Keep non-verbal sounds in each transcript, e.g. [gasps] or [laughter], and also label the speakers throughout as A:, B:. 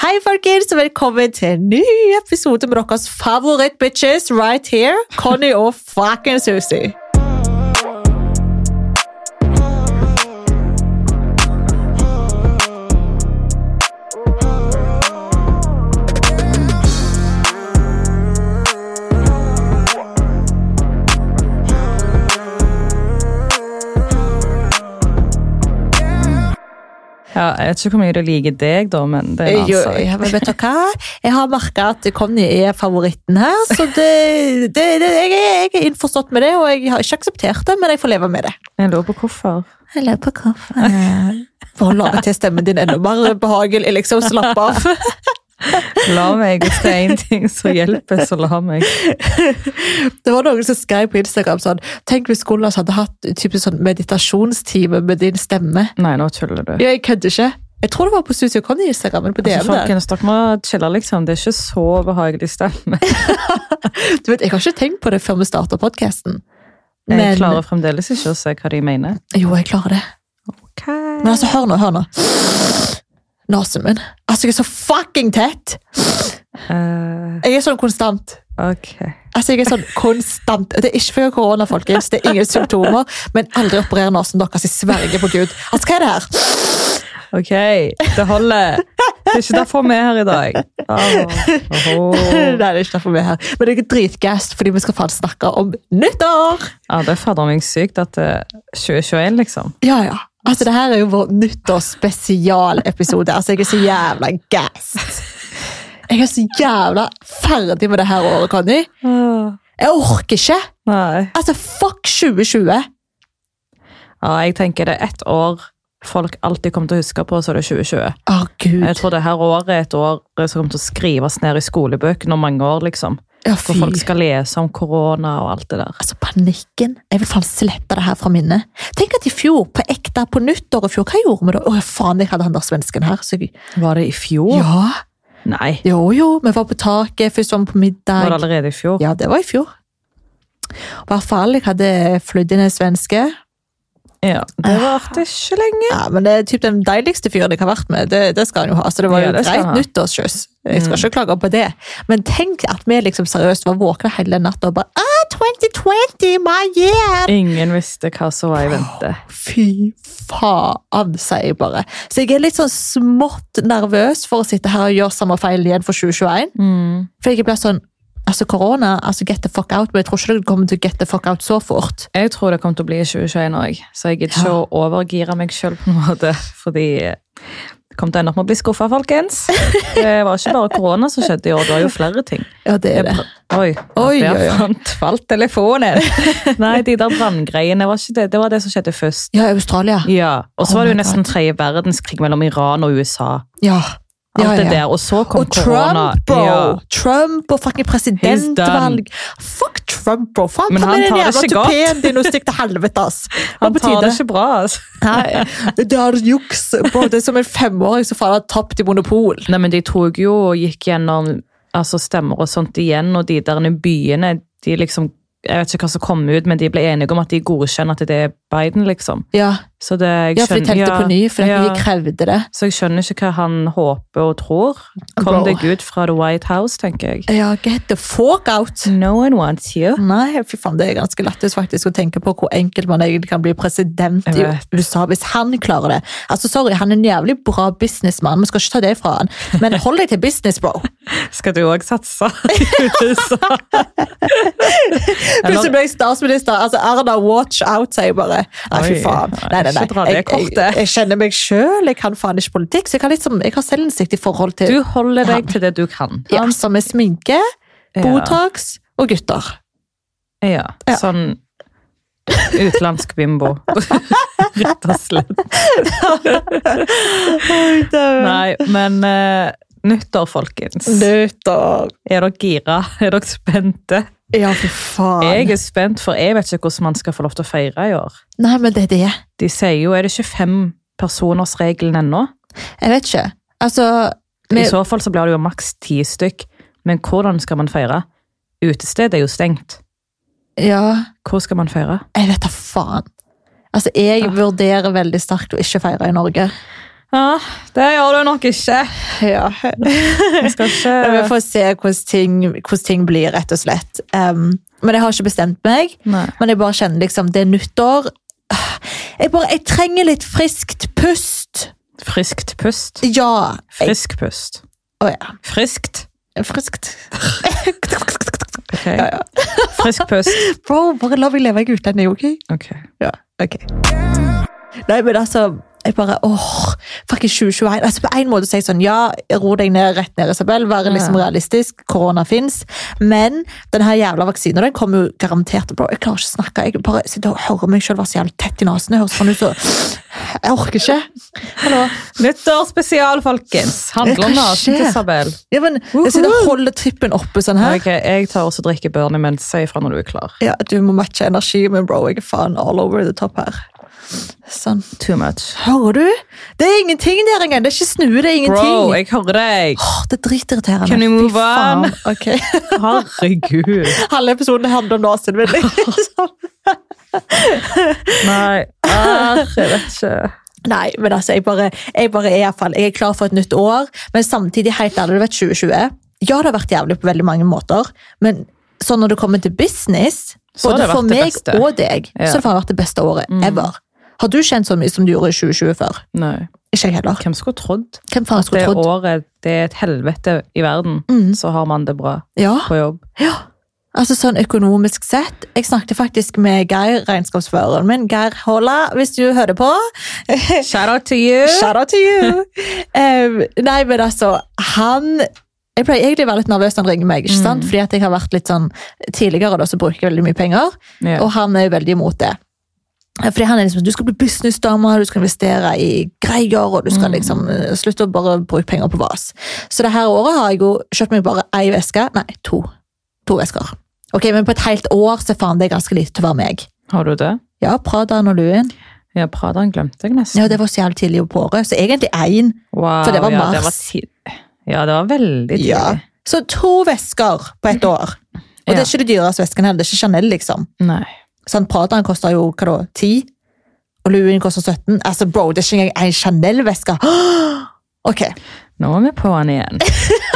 A: Hei, folkens, og velkommen til en ny episode med deres favoritt-bitches right here, Conny og fucking Susie.
B: Ja, jeg vet ikke hvor mye du liker deg, da, men det er en
A: Jo,
B: annen sak.
A: ja, men vet du hva? Jeg har merka at Conny er favoritten her, så det, det, det, jeg, er, jeg er innforstått med det, og jeg har ikke akseptert det, men jeg får leve med det.
B: Jeg lurer på hvorfor.
A: Jeg lurer på hvorfor. For å lage til stemmen din enda mer behagelig, liksom. Slapp av. [laughs] [laughs]
B: La meg, hvis det er én ting som hjelper, så la meg. [laughs]
A: Det var noen som skrev på Instagram sånn Tenk hvis Gunnar hadde hatt typisk sånn meditasjonstime med din stemme.
B: Nei, nå tuller du.
A: Ja, jeg kødder ikke. Jeg tror det var på Susie Conny Instagram. Men på
B: Altså,
A: DM.
B: folkens, dere må chille, liksom. Det er ikke så behagelig stemme. [laughs]
A: Du vet, Jeg har ikke tenkt på det før vi starta podkasten.
B: Jeg klarer fremdeles ikke å se hva de mener.
A: Jo, jeg klarer det. Men altså, hør nå, hør nå. Nesen min. Altså, jeg er så fucking tett!
B: Uh,
A: Jeg er sånn konstant.
B: ok.
A: Altså, jeg er sånn konstant. Det er ikke for korona, folkens. Det er ingen symptomer. Men aldri operer nesen deres. Jeg sverger på Gud. Altså, hva er det her?
B: Ok, det holder. Det er ikke derfor vi er her i dag. Oh, oh.
A: Nei, det er ikke derfor vi er her. Men det er dritgass, fordi vi skal faen snakke om nyttår!
B: Ja, det er fader meg sykt at det er 2021, liksom.
A: Ja, ja. Altså, det her er jo vår nyttårsspesialepisode. Altså, jeg er så jævla gassed. Jeg er så jævla ferdig med det her året, Conny. Jeg orker ikke!
B: Nei.
A: Altså, fuck 2020!
B: Ja, jeg tenker det er ett år folk alltid kommer til å huske på, så er det 2020.
A: Å, Gud.
B: Jeg tror det her året er et år som kommer til å skrives ned i skolebøkene om mange år, liksom.
A: Ja,
B: For folk skal lese om korona og alt det der.
A: Altså, panikken. Jeg vil faen slippe det her fra minnet. Tenk at i fjor, på ekte, på nyttår i fjor, hva gjorde vi da? Å, faen, jeg hadde han der svensken her. Så jeg...
B: Var det i fjor?
A: Ja,
B: Nei,
A: jo, jo. Vi var på taket, først var vi på middag.
B: var det allerede i fjor?
A: Ja, det var i fjor. I hvert fall, jeg hadde flydd inn en svenske.
B: Ja, det varte ikke lenge.
A: Ja, men det er typ den deiligste fyren jeg har vært med. Det, det skal han jo ha. Så det var
B: Ja,
A: jo
B: det
A: greit.
B: Mm.
A: nyttårskyss. Jeg skal ikke klage på det. Men tenk at vi liksom seriøst var våkne hele natta og bare ah, 2020, my year!
B: Ingen visste hva som var i vente.
A: Fy faen, sier jeg bare. Så jeg er litt sånn smått nervøs for å sitte her og gjøre samme feil igjen for 2021.
B: Mm.
A: For jeg blir sånn Altså, korona, altså get the fuck out, men jeg tror ikke det kommer til å get the fuck out så fort.
B: Jeg tror det kommer til å bli i 2021 òg, så jeg gidder ikke
A: Ja.
B: å overgire meg sjøl på en måte. Fordi jeg kommer til å ende opp med å bli skuffa, folkens. Det var ikke bare korona som skjedde i år, det var jo flere ting.
A: Ja, det er det.
B: Oi,
A: Oi,
B: der fant, falt telefonen. Nei, de der branngreiene var ikke det. Det var det som skjedde først.
A: Ja, Australia.
B: Ja, Og
A: Oh
B: så var det jo nesten tredje verdenskrig mellom Iran og USA.
A: Ja.
B: Alt
A: Ja,
B: det der, Og så kom
A: Og
B: korona.
A: Trump, bro!
B: Ja.
A: Trump og fucking presidentvalg. Fuck Trump, bro! Faen,
B: Men han tar det ikke godt.
A: tupeen din og stikk til helvete, ass! [laughs]
B: Han tar det ikke bra, ass. [laughs]
A: Nei, det er juks, bro. Det er som en femåring som faen har tapt i monopol.
B: Nei, men de tok jo og gikk gjennom altså stemmer og sånt igjen, og de der byene, de liksom Jeg vet ikke hva som kom ut, men de ble enige om at de godkjenner at det er Biden, liksom.
A: Ja,
B: Så det, jeg
A: ja for de
B: skjønner-
A: ja, på ny, for
B: ja.
A: de krevde det.
B: Så jeg skjønner ikke hva han håper og tror. Kom
A: Bro.
B: deg ut fra The White House, tenker jeg.
A: Ja, get the fuck out!
B: No one wants you.
A: Nei, fy faen, det er ganske lættis faktisk å tenke på hvor enkelt man egentlig kan bli president i USA hvis han klarer det. Altså, sorry, han er en jævlig bra businessmann, vi skal ikke ta det fra han. Men hold deg til business, bro. [laughs]
B: Skal du òg satse i USA? [laughs]
A: Plutselig ble jeg statsminister. Altså, Erna, watch out, sier jeg bare. Nei, fy faen.
B: nei,
A: Nei, nei,
B: dra det
A: Jeg, jeg,
B: kortet.
A: jeg kjenner meg sjøl, jeg kan faen ikke politikk, så jeg, kan liksom, jeg har selvinnsikt i forhold til
B: Du holder
A: deg
B: deg til det du kan.
A: ja, som er sminke,
B: Ja.
A: Botox og gutter.
B: Ja,
A: Ja.
B: sånn utenlandsk bimbo. [laughs] Rett og slett. Nei, men uh, nyttår, folkens.
A: Nyttår.
B: Er dere gira? Er dere spente?
A: Ja, for faen.
B: Jeg er spent, for jeg vet ikke hvordan man skal få lov til å feire i år.
A: Nei, men det er det.
B: De sier jo, er det ikke fem personers-regelen ennå?
A: Jeg vet ikke. Altså
B: I så fall så blir det jo maks ti stykk. Men hvordan skal man feire? Utestedet er jo stengt.
A: Ja,
B: Hvor skal man feire?
A: jeg vet da faen. Altså, jeg
B: Ja.
A: vurderer veldig sterkt å ikke feire i Norge.
B: Ja, det gjør du nok ikke.
A: Ja. [laughs]
B: Skal
A: Vi får se hvordan ting, hvordan ting blir, rett og slett. Um, men jeg har ikke bestemt meg.
B: Nei.
A: Men jeg bare kjenner liksom, det er nyttår. Jeg, bare, jeg trenger litt friskt pust.
B: Friskt pust.
A: Ja. Jeg,
B: Frisk pust.
A: å ja.
B: Friskt.
A: Friskt. [laughs]
B: okay.
A: Ja, ja.
B: Frisk pust.
A: Bro, bare la meg leve i utlandet, ok?
B: Ok.
A: Ja, ok. Nei, men altså, jeg bare, åh, fucking 2021. Altså, på en måte sier jeg sånn, ja, ro deg ned, rett ned, Isabel, være liksom realistisk, korona finnes, men den her jævla vaksinen, den kommer jo garantert, bro, jeg klarer ikke å snakke, jeg bare sitter og hører meg selv være så jævlig tett i nesen. jeg høres sånn ut, så jeg orker ikke. Hallo?
B: Nyttårsspesial, folkens. Handler om
A: nesen
B: til Isabel.
A: Ja, men jeg sitter og holder trippen oppe sånn her.
B: Okay, Jeg tar også drikke Bernie, men si ifra når du er klar.
A: Ja, du må matche energi, men bro, jeg er faen all over the top her. Sånn.
B: Too much.
A: Hører du? Det er ingenting der engang, det er ikke snue, det er ingenting.
B: Bro, jeg hører deg.
A: Åh, det er dritirriterende.
B: Can
A: you
B: move on?
A: Okay. [laughs]
B: Herregud.
A: Halve episoden handler om nasen min. liksom. [laughs]
B: Nei, ah, jeg vet ikke.
A: Nei, men altså, jeg bare, jeg bare er, i hvert fall, jeg er klar for et nytt år, men samtidig helt ærlig, du vet 2020. Ja, det har vært jævlig på veldig mange måter, men så når det kommer til business, både for meg og deg,
B: Ja.
A: så har det vært det beste året
B: Mm.
A: Har du kjent så mye som du gjorde i 2020 før?
B: Nei.
A: Ikke jeg heller.
B: Hvem skulle trodd?
A: Hvem faen
B: Det
A: skulle trodd?
B: året det er et helvete i verden,
A: Mm.
B: så har man det bra
A: Ja,
B: på jobb.
A: ja. Altså sånn økonomisk sett. Jeg snakket faktisk med Geir, regnskapsføreren min. Geir Holla, hvis du hører på.
B: Shout out to you!
A: Shout out to you! um, nei, men altså, han Jeg pleier egentlig å være litt nervøs når han ringer meg, ikke
B: Mm.
A: sant? fordi at jeg har vært litt sånn Tidligere da, så bruker jeg veldig mye penger,
B: Yeah.
A: og han er jo veldig imot det. Fordi han er liksom, Du skal bli businessdame, du skal investere i greier, og du skal
B: Mm.
A: liksom eh, slutte å bare bruke penger på vas. Så det her året har jeg jo kjøpt meg bare ei veske. Nei, to. To vesker. Ok, Men på et helt år så faen det er ganske lite til å være meg.
B: Har du det?
A: Ja, Pradaen og Luen.
B: Ja, Pradaen glemte jeg nesten.
A: Ja, Det var så jævlig tidlig på året, så egentlig én.
B: Wow,
A: for det var
B: ja,
A: mars.
B: Det var ja, det var veldig tidlig.
A: Ja. Så to vesker på et år. Og det er ikke det dyreste vesken heller, det er ikke Chanel, liksom.
B: Nei.
A: Sånn, Pradaen koster jo hva da, 10, og Louis koster 17. Altså, bro, det er ikke engang en Chanel-veske. [gasps] Ok.
B: Nå er vi på den igjen.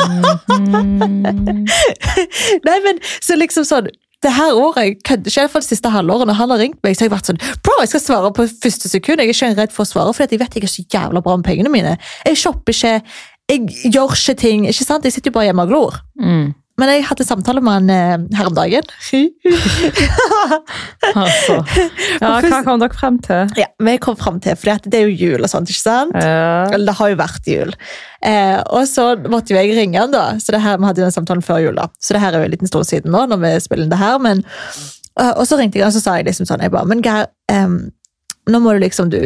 B: Mhm. [laughs]
A: Nei, men så liksom sånn det her året, jeg kødder ikke, i hvert fall det siste halvåret, når han har ringt meg, så har jeg vært sånn, bro, jeg skal svare på første sekund, jeg er ikke redd for å svare, for jeg vet jeg er så jævla bra med pengene mine. Jeg shopper ikke, jeg gjør ikke ting, ikke sant? Jeg sitter jo bare hjemme og glor.
B: Mm.
A: Men jeg hadde samtale med han eh, her om dagen. [laughs]
B: Altså. Ja, hva kom dere frem til?
A: ja, vi kom frem til, for det er jo jul og sånt, ikke sant?
B: Ja.
A: Eller det har jo vært jul. Eh, og så måtte jo jeg ringe han da, så det her, vi hadde den samtalen før jul da. Så det her er jo en liten stund siden nå, når vi spiller inn det her, men Og så ringte jeg han, og så sa jeg liksom sånn, jeg bare, men Geir, eh, nå må du liksom du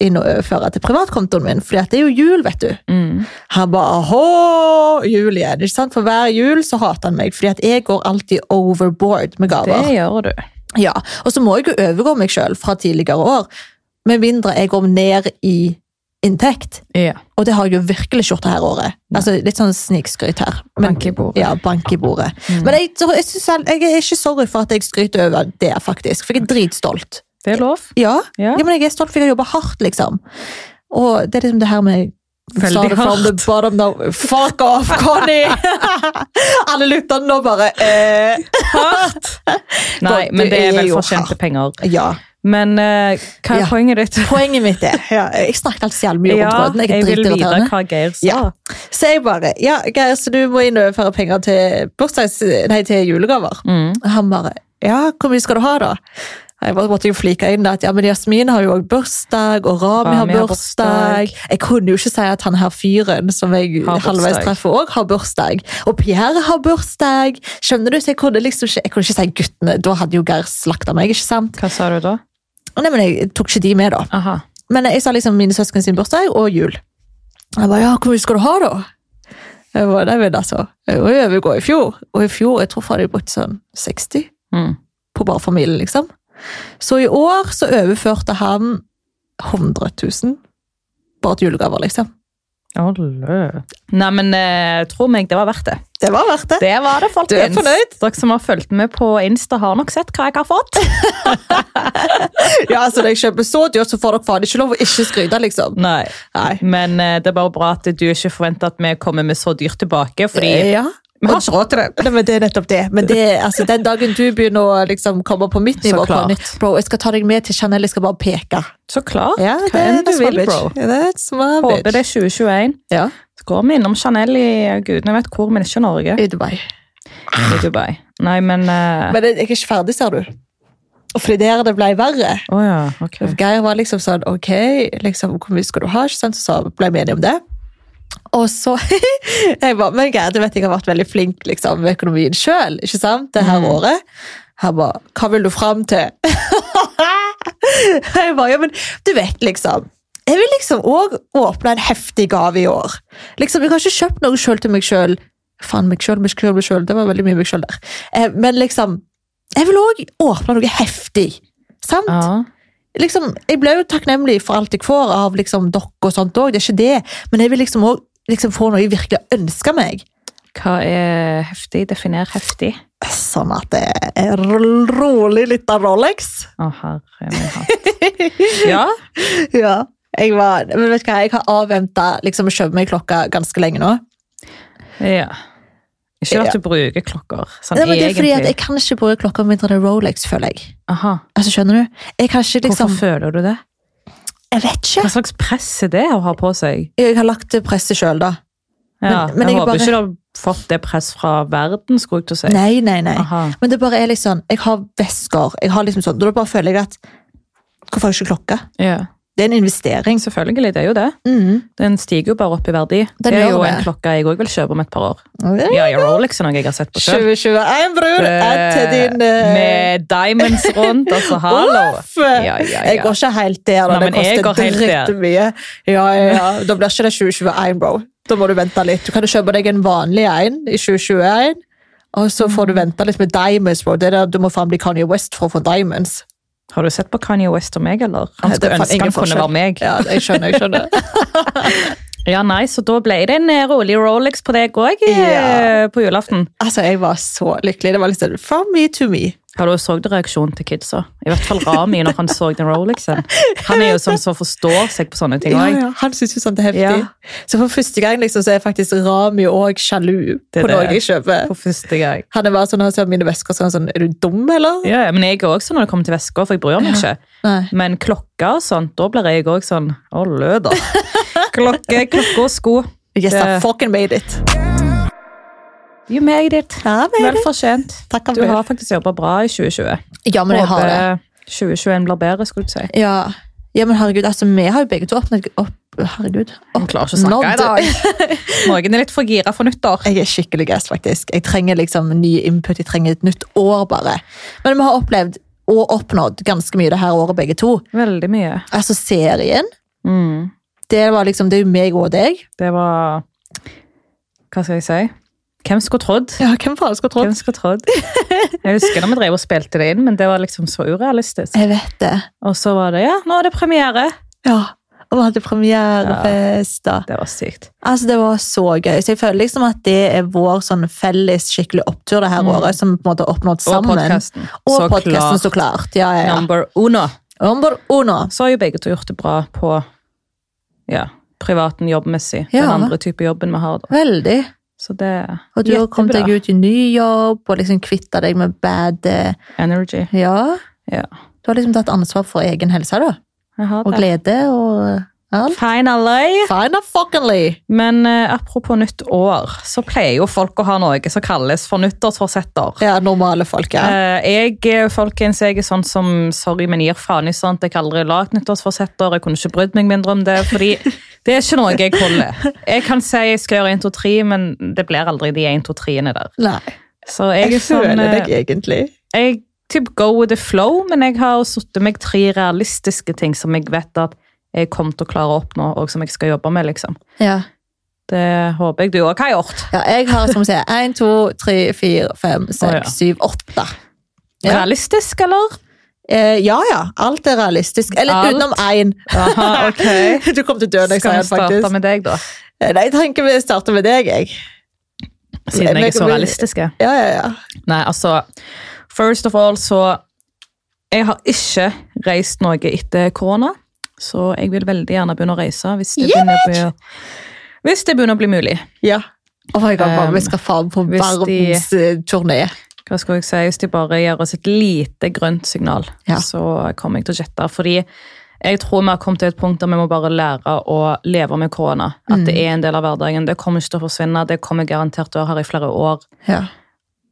A: inn og overføre til privatkontoen min, for det er jo jul, vet du.
B: Mm.
A: Han bare Hå! jul igjen, ikke sant? For hver jul så hater han meg, fordi at jeg går alltid overboard med gaver.
B: Det gjør du.
A: Ja, og så må jeg jo overgå meg selv fra tidligere år, med mindre jeg går ned i inntekt.
B: Ja.
A: Og det har jeg jo virkelig ikke gjort det her året. Altså, litt sånn snikskryt her. Men-
B: Bank i bordet.
A: Ja, bank i bordet.
B: Mm.
A: Men jeg, jeg, jeg, jeg er ikke sorry for at jeg skryter over det, faktisk. For jeg er dritstolt.
B: Det er lov.
A: Ja,
B: Ja.
A: ja men jeg er stolt for jeg har jobba hardt, liksom. Og det er liksom det her med
B: Veldig hardt.
A: bottom no. Fuck off, Connie! [laughs] Alle lytterne nå bare eh.
B: Nei, men det
A: er
B: vel
A: for
B: fortjente penger.
A: Ja.
B: Men uh, hva er
A: Ja.
B: poenget ditt? [laughs]
A: Poenget mitt er ja, Jeg snakket alltid jævlig mye
B: Ja,
A: tråden. Jeg
B: jeg vil vite hva Geir sa.
A: Ja. Så jeg bare Ja, Geir, så du må inn og overføre penger til bursdags... Nei, til julegaver.
B: Mm.
A: Han bare Ja, hvor mye skal du ha, da? Jeg måtte jo flike inn at ja, men Jasmin har jo òg bursdag, og Rami, har
B: Rami har
A: bursdag. Jeg kunne jo ikke si at han her fyren som jeg halvveis treffer òg, har bursdag. Og Pierre har bursdag. Skjønner du? Så jeg kunne liksom ikke Jeg kunne ikke si guttene. Da hadde jo Geir slakta meg, ikke sant?
B: Hva sa du da?
A: Nei, men jeg tok ikke de med, da.
B: Aha.
A: Men jeg sa liksom mine søsken sin bursdag og jul. Jeg bare, ja, hvor mye skal du ha da? Jeg bare, nei, men altså, jeg var jo overgå i fjor. Og i fjor, jeg tror faen jeg brukte sånn 60
B: Mm.
A: på bare familien, liksom. Så i år så overførte han 100 000 bare til julegaver, liksom.
B: Olø. Nei, men eh, tro meg, det var verdt det.
A: Det var verdt det.
B: Det var det, folkens.
A: Du er fornøyd?
B: Dere som har fulgt med på Insta, har nok sett hva jeg har fått. [laughs]
A: Ja, altså Når jeg kjøper så dyrt, så får dere faen ikke lov å ikke skryte, liksom.
B: Nei.
A: Nei.
B: Men eh, det er bare bra at du ikke forventer at vi kommer med så dyrt tilbake, fordi
A: ja.
B: Vi har ikke råd til det.
A: Nei, men det er nettopp det. Men det, altså, den dagen du begynner å liksom, komme på mitt nivå. Conny, bro, jeg skal ta deg med til Chanel, jeg skal bare peke.
B: Så klart.
A: Ja,
B: hva enn du vil, bro.
A: That's my
B: Håper det er 2021.
A: Ja,
B: Så går vi innom Chanel i gudene vet hvor, men ikke Norge.
A: i Dubai.
B: I Dubai. Nei, men uh...
A: Men jeg er ikke ferdig, ser du. Og fordi der det ble verre.
B: Oh, ja, okay.
A: Geir var liksom sånn, ok, liksom, hvor mye skal du ha? Så ble vi enige om det. Og så [laughs] jeg bare, Men Geir, du vet jeg har vært veldig flink liksom, med økonomien sjøl? Det her
B: Mm.
A: året. Han bare Hva vil du fram til? [laughs] jeg bare, ja, men du vet liksom Jeg vil liksom òg åpne en heftig gave i år. Liksom, Jeg har ikke kjøpt noe sjøl til meg sjøl. Faen, meg sjøl, meg sjøl, meg sjøl. Det var veldig mye meg sjøl der. Eh, men liksom Jeg vil òg åpne noe heftig. Sant?
B: Ja.
A: Liksom, jeg ble jo takknemlig for alt jeg får av liksom, dere og sånt òg, det er ikke det. Men jeg vil liksom òg liksom, få noe jeg virkelig ønsker meg.
B: Hva er heftig? Definer heftig.
A: Sånn at det er rolig litt av Rolex.
B: Å, herre min hatt. [laughs] Ja,
A: ja. Jeg, var, men vet du hva, jeg har avventa liksom, å kjøpe meg klokka ganske lenge nå.
B: ja. Ikke at du bruker klokker, sånn
A: Nei, det er fordi at. Jeg kan ikke bruke klokker mindre enn Rolex, føler jeg.
B: Aha.
A: Altså, skjønner du? Ikke liksom
B: Hvorfor føler du det?
A: Jeg vet ikke.
B: Hva slags press er det å ha på seg?
A: Jeg har lagt det presset sjøl, da.
B: Ja,
A: Men- men
B: jeg,
A: jeg
B: håper
A: bare-
B: ikke du har fått det press fra verden, skulle jeg til å si.
A: Nei, nei, nei.
B: Aha.
A: Men det bare er liksom Jeg har vesker. Jeg har liksom sånn, Da bare føler jeg at Hvorfor har jeg ikke klokke?
B: Ja.
A: Det er en investering.
B: Selvfølgelig, det er jo det.
A: Mm.
B: Den stiger jo bare opp i verdi.
A: Den
B: det er jo
A: det.
B: en klokke jeg òg vil kjøpe om et par år.
A: Ja.
B: Ja, ja, Rolex er noe jeg har sett på selv.
A: 2021, bror! Er til din uh...
B: Med diamonds rundt, altså [laughs] hallo. Ja, ja, ja.
A: Jeg går ikke helt der,
B: og
A: det koster drittmye. Ja, ja, ja. Da blir ikke det 2021, bro. Da må du vente litt. Du kan jo kjøpe deg en vanlig en i 2021, og så får du vente litt med diamonds, bro. Det er der du må faen bli Kanye West for å få diamonds.
B: Har du sett på Kanye West og meg, eller? Han skulle ønske han kunne være meg.
A: Ja, jeg skjønner, jeg skjønner. [laughs]
B: Ja, nei, så da ble det en eh, rolig Rolex på deg òg
A: Ja.
B: på julaften.
A: Altså, jeg var så lykkelig. Det var litt sånn from me to me.
B: Har du så det reaksjonen til kidsa? I hvert fall Rami når han så den Rolexen. Han er jo sånn som forstår seg på sånne ting
A: Ja,
B: òg.
A: ja, han syns jo sånt er heftig.
B: Ja.
A: Så for første gang liksom, så er faktisk Rami òg sjalu
B: Det
A: på noe jeg kjøper.
B: For første gang.
A: Han er bare sånn, han ser mine vesker så er han sånn, er du dum, eller?
B: Ja, ja, men jeg er også sånn når det kommer til vesker, for jeg bryr meg ikke.
A: Nei.
B: Men klokka og sånt, da blir jeg òg sånn Å, løda. [laughs] Klokke, klokke og sko.
A: Yes, I fucking made it.
B: You made it.
A: Ja,
B: Vel fortjent.
A: Takk
B: Du har faktisk jobba bra i 2020.
A: Ja, men jeg har det.
B: 2021 blir bedre, skulle du si.
A: Ja. ja, men herregud, altså, vi har jo begge to åpnet opp Herregud.
B: Jeg klarer ikke å snakke i dag. [laughs] Morgen er litt for gira for nyttår.
A: Jeg er skikkelig gass, faktisk. Jeg trenger liksom ny input. Jeg trenger et nytt år, bare. Men vi har opplevd og oppnådd ganske mye det her året, begge to.
B: Veldig mye.
A: Altså, serien,
B: Mm.
A: Det var liksom, det er jo meg og deg.
B: Det var Hva skal jeg si? Hvem skulle trodd?
A: Ja, hvem faen skulle trodd?
B: Hvem skulle trodd? Jeg husker når vi drev og spilte det inn, men det var liksom så urealistisk.
A: Jeg vet det.
B: Og så var det ja, nå er det premiere.
A: Ja. Og vi hadde premierefest. Ja,
B: Det var sykt.
A: Altså, Det var så gøy. Så jeg føler liksom at det er vår sånn felles skikkelig opptur det her
B: Mm.
A: året, som vi på en måte har oppnådd
B: Og
A: sammen.
B: podkasten.
A: Og podkasten, så klart. Ja, ja, ja.
B: Number uno.
A: Number uno.
B: Så har jo begge to gjort det bra på ja, privaten jobbmessig.
A: Ja.
B: Den andre type jobben vi har. da.
A: Veldig.
B: Så det er
A: Og du har kommet deg ut i ny jobb og liksom kvitta deg med bad eh,
B: Energy.
A: Ja.
B: Ja.
A: Du har liksom tatt ansvar for egen helse, da. Og glede og
B: Finally!
A: Fuckingly.
B: Men uh, apropos nytt år, så pleier jo folk å ha noe som kalles for nyttårsforsetter.
A: Ja, normale folk, ja.
B: Uh, jeg, eh, folkens, jeg er sånn som sorry, men gir faen i sånt. Jeg har aldri lagd nyttårsforsetter. Jeg kunne ikke brydd meg mindre om det, fordi [laughs] det er ikke noe jeg holder. Jeg kan si jeg skal gjøre 1, 2, 3, men det blir aldri de 1, 2, 3-ene der.
A: Nei,
B: Så jeg,
A: jeg
B: sånn
A: føler deg egentlig.
B: Jeg typ go with the flow, men jeg har satt meg tre realistiske ting som jeg vet at jeg kommer til å klare å oppnå, og som jeg skal jobbe med, liksom.
A: Ja.
B: Det håper jeg du òg har gjort.
A: ja, jeg har som å si én, to, tre, fire, fem, seks, syv, åtte.
B: Realistisk, eller?
A: Eh, ja ja, alt er realistisk. Eller
B: Alt?
A: utenom én.
B: Aha, ok. [laughs]
A: Du kom til å dø når jeg
B: Skal
A: sier
B: vi starte
A: faktisk.
B: med deg, da?
A: Nei, jeg tenker vi starter med deg, jeg.
B: Siden jeg er så realistisk.
A: Ja, ja, ja.
B: Nei, altså First of all, så Jeg har ikke reist noe etter korona, så jeg vil veldig gjerne begynne å reise hvis det, begynner å bli, hvis det begynner å bli mulig.
A: ja. Oh my God,
B: Um,
A: vi skal faen på
B: hvis de-
A: verdens eh, turné.
B: Hva skal jeg si, Hvis de bare gir oss et lite grønt signal,
A: Ja.
B: så kommer jeg til å jette. Fordi jeg tror vi har kommet til et punkt der vi må bare lære å leve med korona. At det er en del av hverdagen. Det kommer ikke til å forsvinne. Det kommer garantert til å være her i flere år.
A: Ja.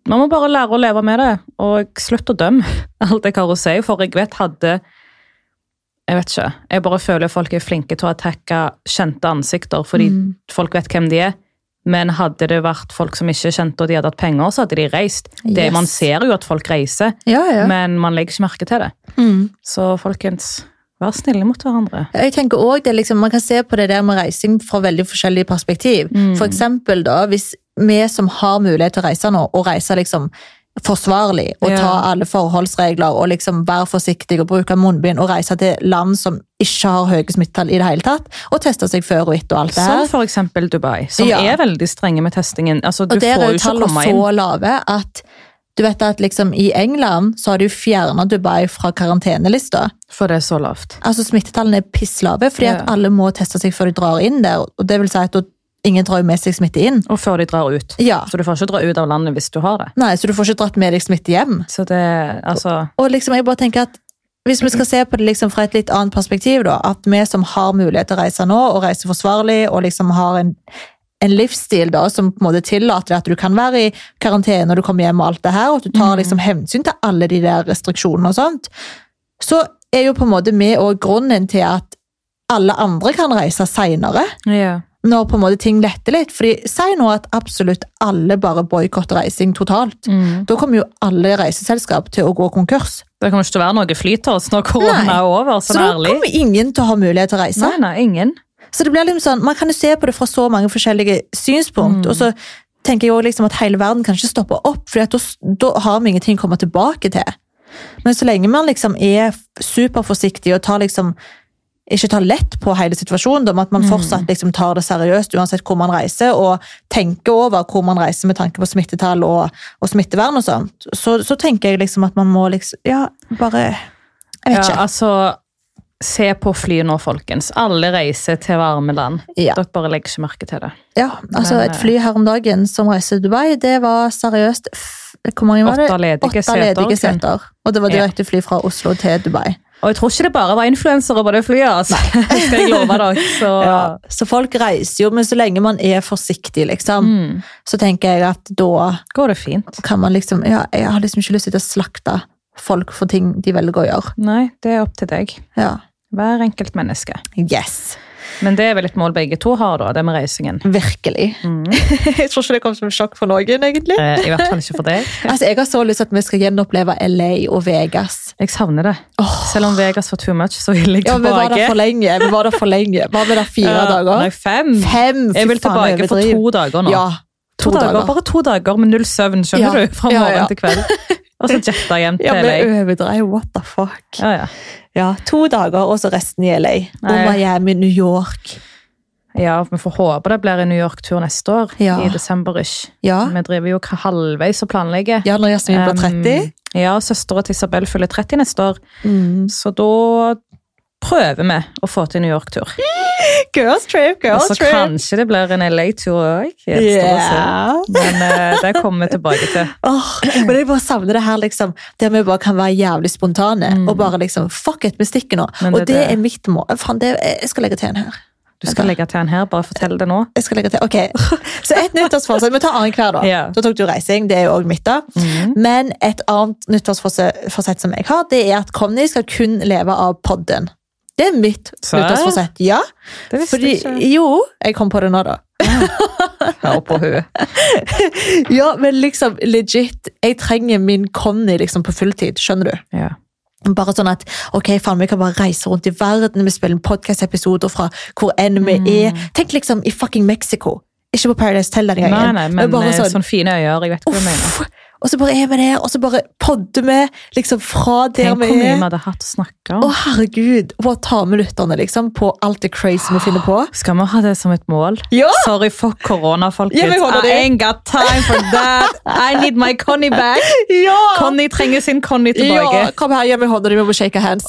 B: Man må bare lære å leve med det, og slutte å dømme [laughs] alt jeg har å si. For jeg vet hadde Jeg vet ikke. Jeg bare føler folk er flinke til å attacke kjente ansikter fordi folk vet hvem de er. Men hadde det vært folk som ikke kjente og de hadde hatt penger, så hadde de reist. Det, man ser jo at folk reiser,
A: Ja, ja.
B: men man legger ikke merke til det.
A: Mm.
B: Så folkens, vær snille mot hverandre.
A: Jeg tenker også det liksom, Man kan se på det der med reising fra veldig forskjellige perspektiv.
B: Mm.
A: For eksempel da, hvis vi som har mulighet til å reise nå, og reiser liksom forsvarlig,
B: Ja.
A: ta alle forholdsregler, og liksom være forsiktig og bruke munnbind, og reise til land som ikke har høye smittetall i det hele tatt, og teste seg før og etter og alt det her.
B: Som for eksempel Dubai, som
A: Ja.
B: er veldig strenge med testingen. Altså, du
A: Og der
B: får
A: er
B: jo
A: tallene så lave at du vet at liksom i England så har de fjerna Dubai fra karantenelista.
B: For det er så lavt.
A: Altså Smittetallene er pisslave, fordi
B: Ja.
A: at alle må teste seg før de drar inn der. Og det vil si at ingen drar jo med seg smitte inn.
B: Og før de drar ut.
A: Ja.
B: Så du får ikke dra ut av landet hvis du har det.
A: Nei, så du får ikke dratt med deg smitte hjem.
B: Så det, altså
A: Og liksom, jeg bare tenker at hvis vi skal se på det liksom fra et litt annet perspektiv, da, at vi som har mulighet til å reise nå, og reise forsvarlig, og liksom har en, en livsstil da, som på en måte tillater at du kan være i karantene når du kommer hjem og alt det her, og at du tar liksom hensyn til alle de der restriksjonene og sånt, så er jo på en måte vi òg grunnen til at alle andre kan reise senere.
B: ja.
A: Når på en måte ting letter litt. Fordi Si nå at absolutt alle bare boikotter reising totalt.
B: Mm.
A: Da kommer jo alle reiseselskap til å gå konkurs.
B: Det kommer ikke til å være noe flytås når korona er over.
A: Så
B: så
A: da kommer ingen til å ha mulighet til å reise.
B: Nei, nei, ingen.
A: Så det blir liksom sånn, Man kan jo se på det fra så mange forskjellige synspunkt.
B: Mm.
A: Og så tenker jeg også liksom at hele verden kan ikke stoppe opp, for da, da har vi ingenting å komme tilbake til. Men så lenge man liksom er superforsiktig og tar liksom ikke tar lett på hele situasjonen, men at man
B: Mm.
A: fortsatt liksom tar det seriøst uansett hvor man reiser, og tenker over hvor man reiser med tanke på smittetall og, og smittevern og sånt, så, så tenker jeg liksom at man må liksom Ja, bare Jeg vet
B: Ja,
A: ikke.
B: altså Se på fly nå, folkens. Alle reiser til varme land.
A: Ja.
B: Dere bare legger ikke merke til det.
A: Ja, altså Et fly her om dagen som reiser til Dubai, det var seriøst Hvor mange var det?
B: Åtte ledige
A: ledige seter. Og det var direkte fly fra Oslo til Dubai.
B: Og jeg tror ikke det bare var influensere på [laughs] det flyet. altså. Skal jeg love dere. Så [laughs]
A: Ja. Så folk reiser jo, men så lenge man er forsiktig, liksom,
B: mm,
A: så tenker jeg at da
B: går det fint.
A: kan man liksom Ja, jeg har liksom ikke lyst til å slakte folk for ting de velger å gjøre.
B: Nei, det er opp til deg.
A: Ja.
B: Hver enkelt menneske.
A: Yes.
B: Men det er vel et mål begge to har, da, det med reisingen.
A: Virkelig.
B: Mm. [laughs]
A: jeg tror ikke det kom som sjokk for noen, egentlig.
B: Eh, I hvert fall ikke for deg. [laughs]
A: Altså, Jeg har så lyst til at vi skal gjenoppleve LA og Vegas.
B: Jeg savner det.
A: Oh.
B: Selv om Vegas var too much, så vil jeg
A: Ja, Vi var der for lenge. Vi var der for lenge. Var vi der fire [laughs]
B: uh,
A: dager?
B: Nei, fem.
A: Fem!
B: Jeg vil tilbake for to dager nå.
A: Ja,
B: to dager, Bare to dager med null søvn, skjønner
A: Ja.
B: du? Fra morgen
A: ja.
B: til kveld. Og så jetta hjem
A: ja
B: til
A: vi overdrev. What the fuck?
B: Ja, ja.
A: Ja, To dager, og så resten i LA. Og. Miami, New York.
B: ja, vi får håpe det blir en New York-tur neste år.
A: Ja.
B: I desember-ish.
A: Ja,
B: Vi driver jo halvveis og planlegger.
A: ja når Jasmin blir 30.
B: Um, ja, søstera til Isabel fyller 30 neste år,
A: Mm.
B: så da prøver vi å få til New York-tur. [gasps]
A: Girls trip,
B: Og
A: girls
B: så
A: trip.
B: kanskje det blir en LA-tur òg.
A: Yeah.
B: Men uh, det kommer vi tilbake til. [laughs]
A: Oh, men jeg bare savner det her, liksom, der vi bare kan være jævlig spontane. Og bare liksom, fuck it, vi stikker nå.
B: Det,
A: og
B: det-
A: det, er mitt mål. Fan, det, jeg skal legge til en her.
B: Du skal legge til en her, bare fortell det nå.
A: Jeg skal legge til, ok. Så et [laughs] nyttårsforsett, vi tar annenhver da.
B: Yeah.
A: Da tok du reising, det er jo også mitt da.
B: Mm.
A: Men et annet nyttårsforsett som jeg har, det er at Conny skal kun leve av podden. Det er mitt nyttårsforsett, ja.
B: Det visste
A: Fordi,
B: jeg ikke.
A: jo, jeg kom på det nå da.
B: Ja, på huet. [laughs]
A: Ja, men liksom legit, jeg trenger min Conny liksom på fulltid, skjønner du?
B: Ja.
A: Bare sånn at ok, faen, vi kan bare reise rundt i verden, vi spiller podcast-episoder fra hvor enn vi
B: Mm.
A: er. Tenk liksom i fucking Mexico. Ikke på Paradise Tell denne
B: Nei,
A: gangen.
B: nei, men
A: bare
B: sånn, sånn fine øyer, jeg vet ikke hva du mener.
A: Og så bare er vi der, og så bare podder vi liksom fra der
B: Tenk
A: vi
B: hvor mye
A: er.
B: vi hadde hatt å snakke om.
A: Å, herregud. Hva bare ta med lytterne liksom, på alt det crazy vi finner på.
B: Skal vi ha det som et mål?
A: Ja!
B: Sorry for korona, folkens.
A: Ja, vi.
B: I ain't got time for that. I need my Connie back.
A: Ja!
B: Connie trenger sin Connie
A: ja! Kom her, gi meg hånda di, vi må shake hands.